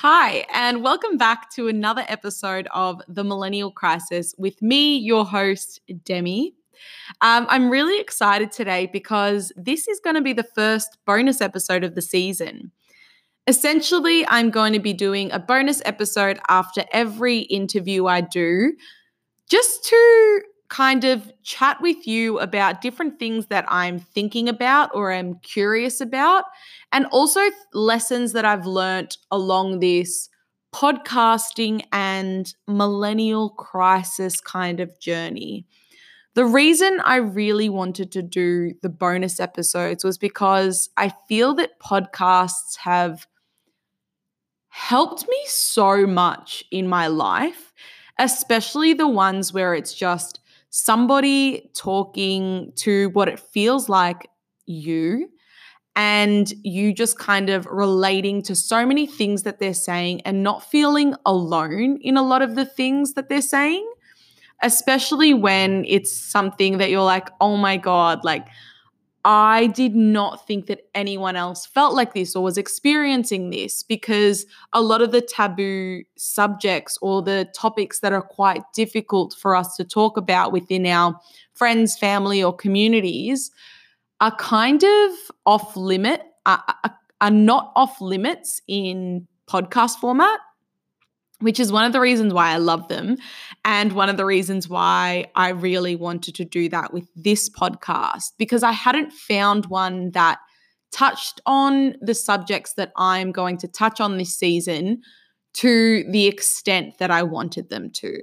Hi, and welcome back to another episode of The Millennial Crisis with me, your host, Demi. Um, I'm really excited today because this is going to be the first bonus episode of the season. Essentially, I'm going to be doing a bonus episode after every interview I do just to kind of chat with you about different things that I'm thinking about or am curious about, and also lessons that I've learned along this podcasting and millennial crisis kind of journey. The reason I really wanted to do the bonus episodes was because I feel that podcasts have helped me so much in my life, especially the ones where it's just somebody talking to what it feels like you and you just kind of relating to so many things that they're saying and not feeling alone in a lot of the things that they're saying especially when it's something that you're like oh my god like I did not think that anyone else felt like this or was experiencing this because a lot of the taboo subjects or the topics that are quite difficult for us to talk about within our friends, family, or communities are kind of off limit, are, are not off limits in podcast format which is one of the reasons why I love them. And one of the reasons why I really wanted to do that with this podcast, because I hadn't found one that touched on the subjects that I'm going to touch on this season to the extent that I wanted them to.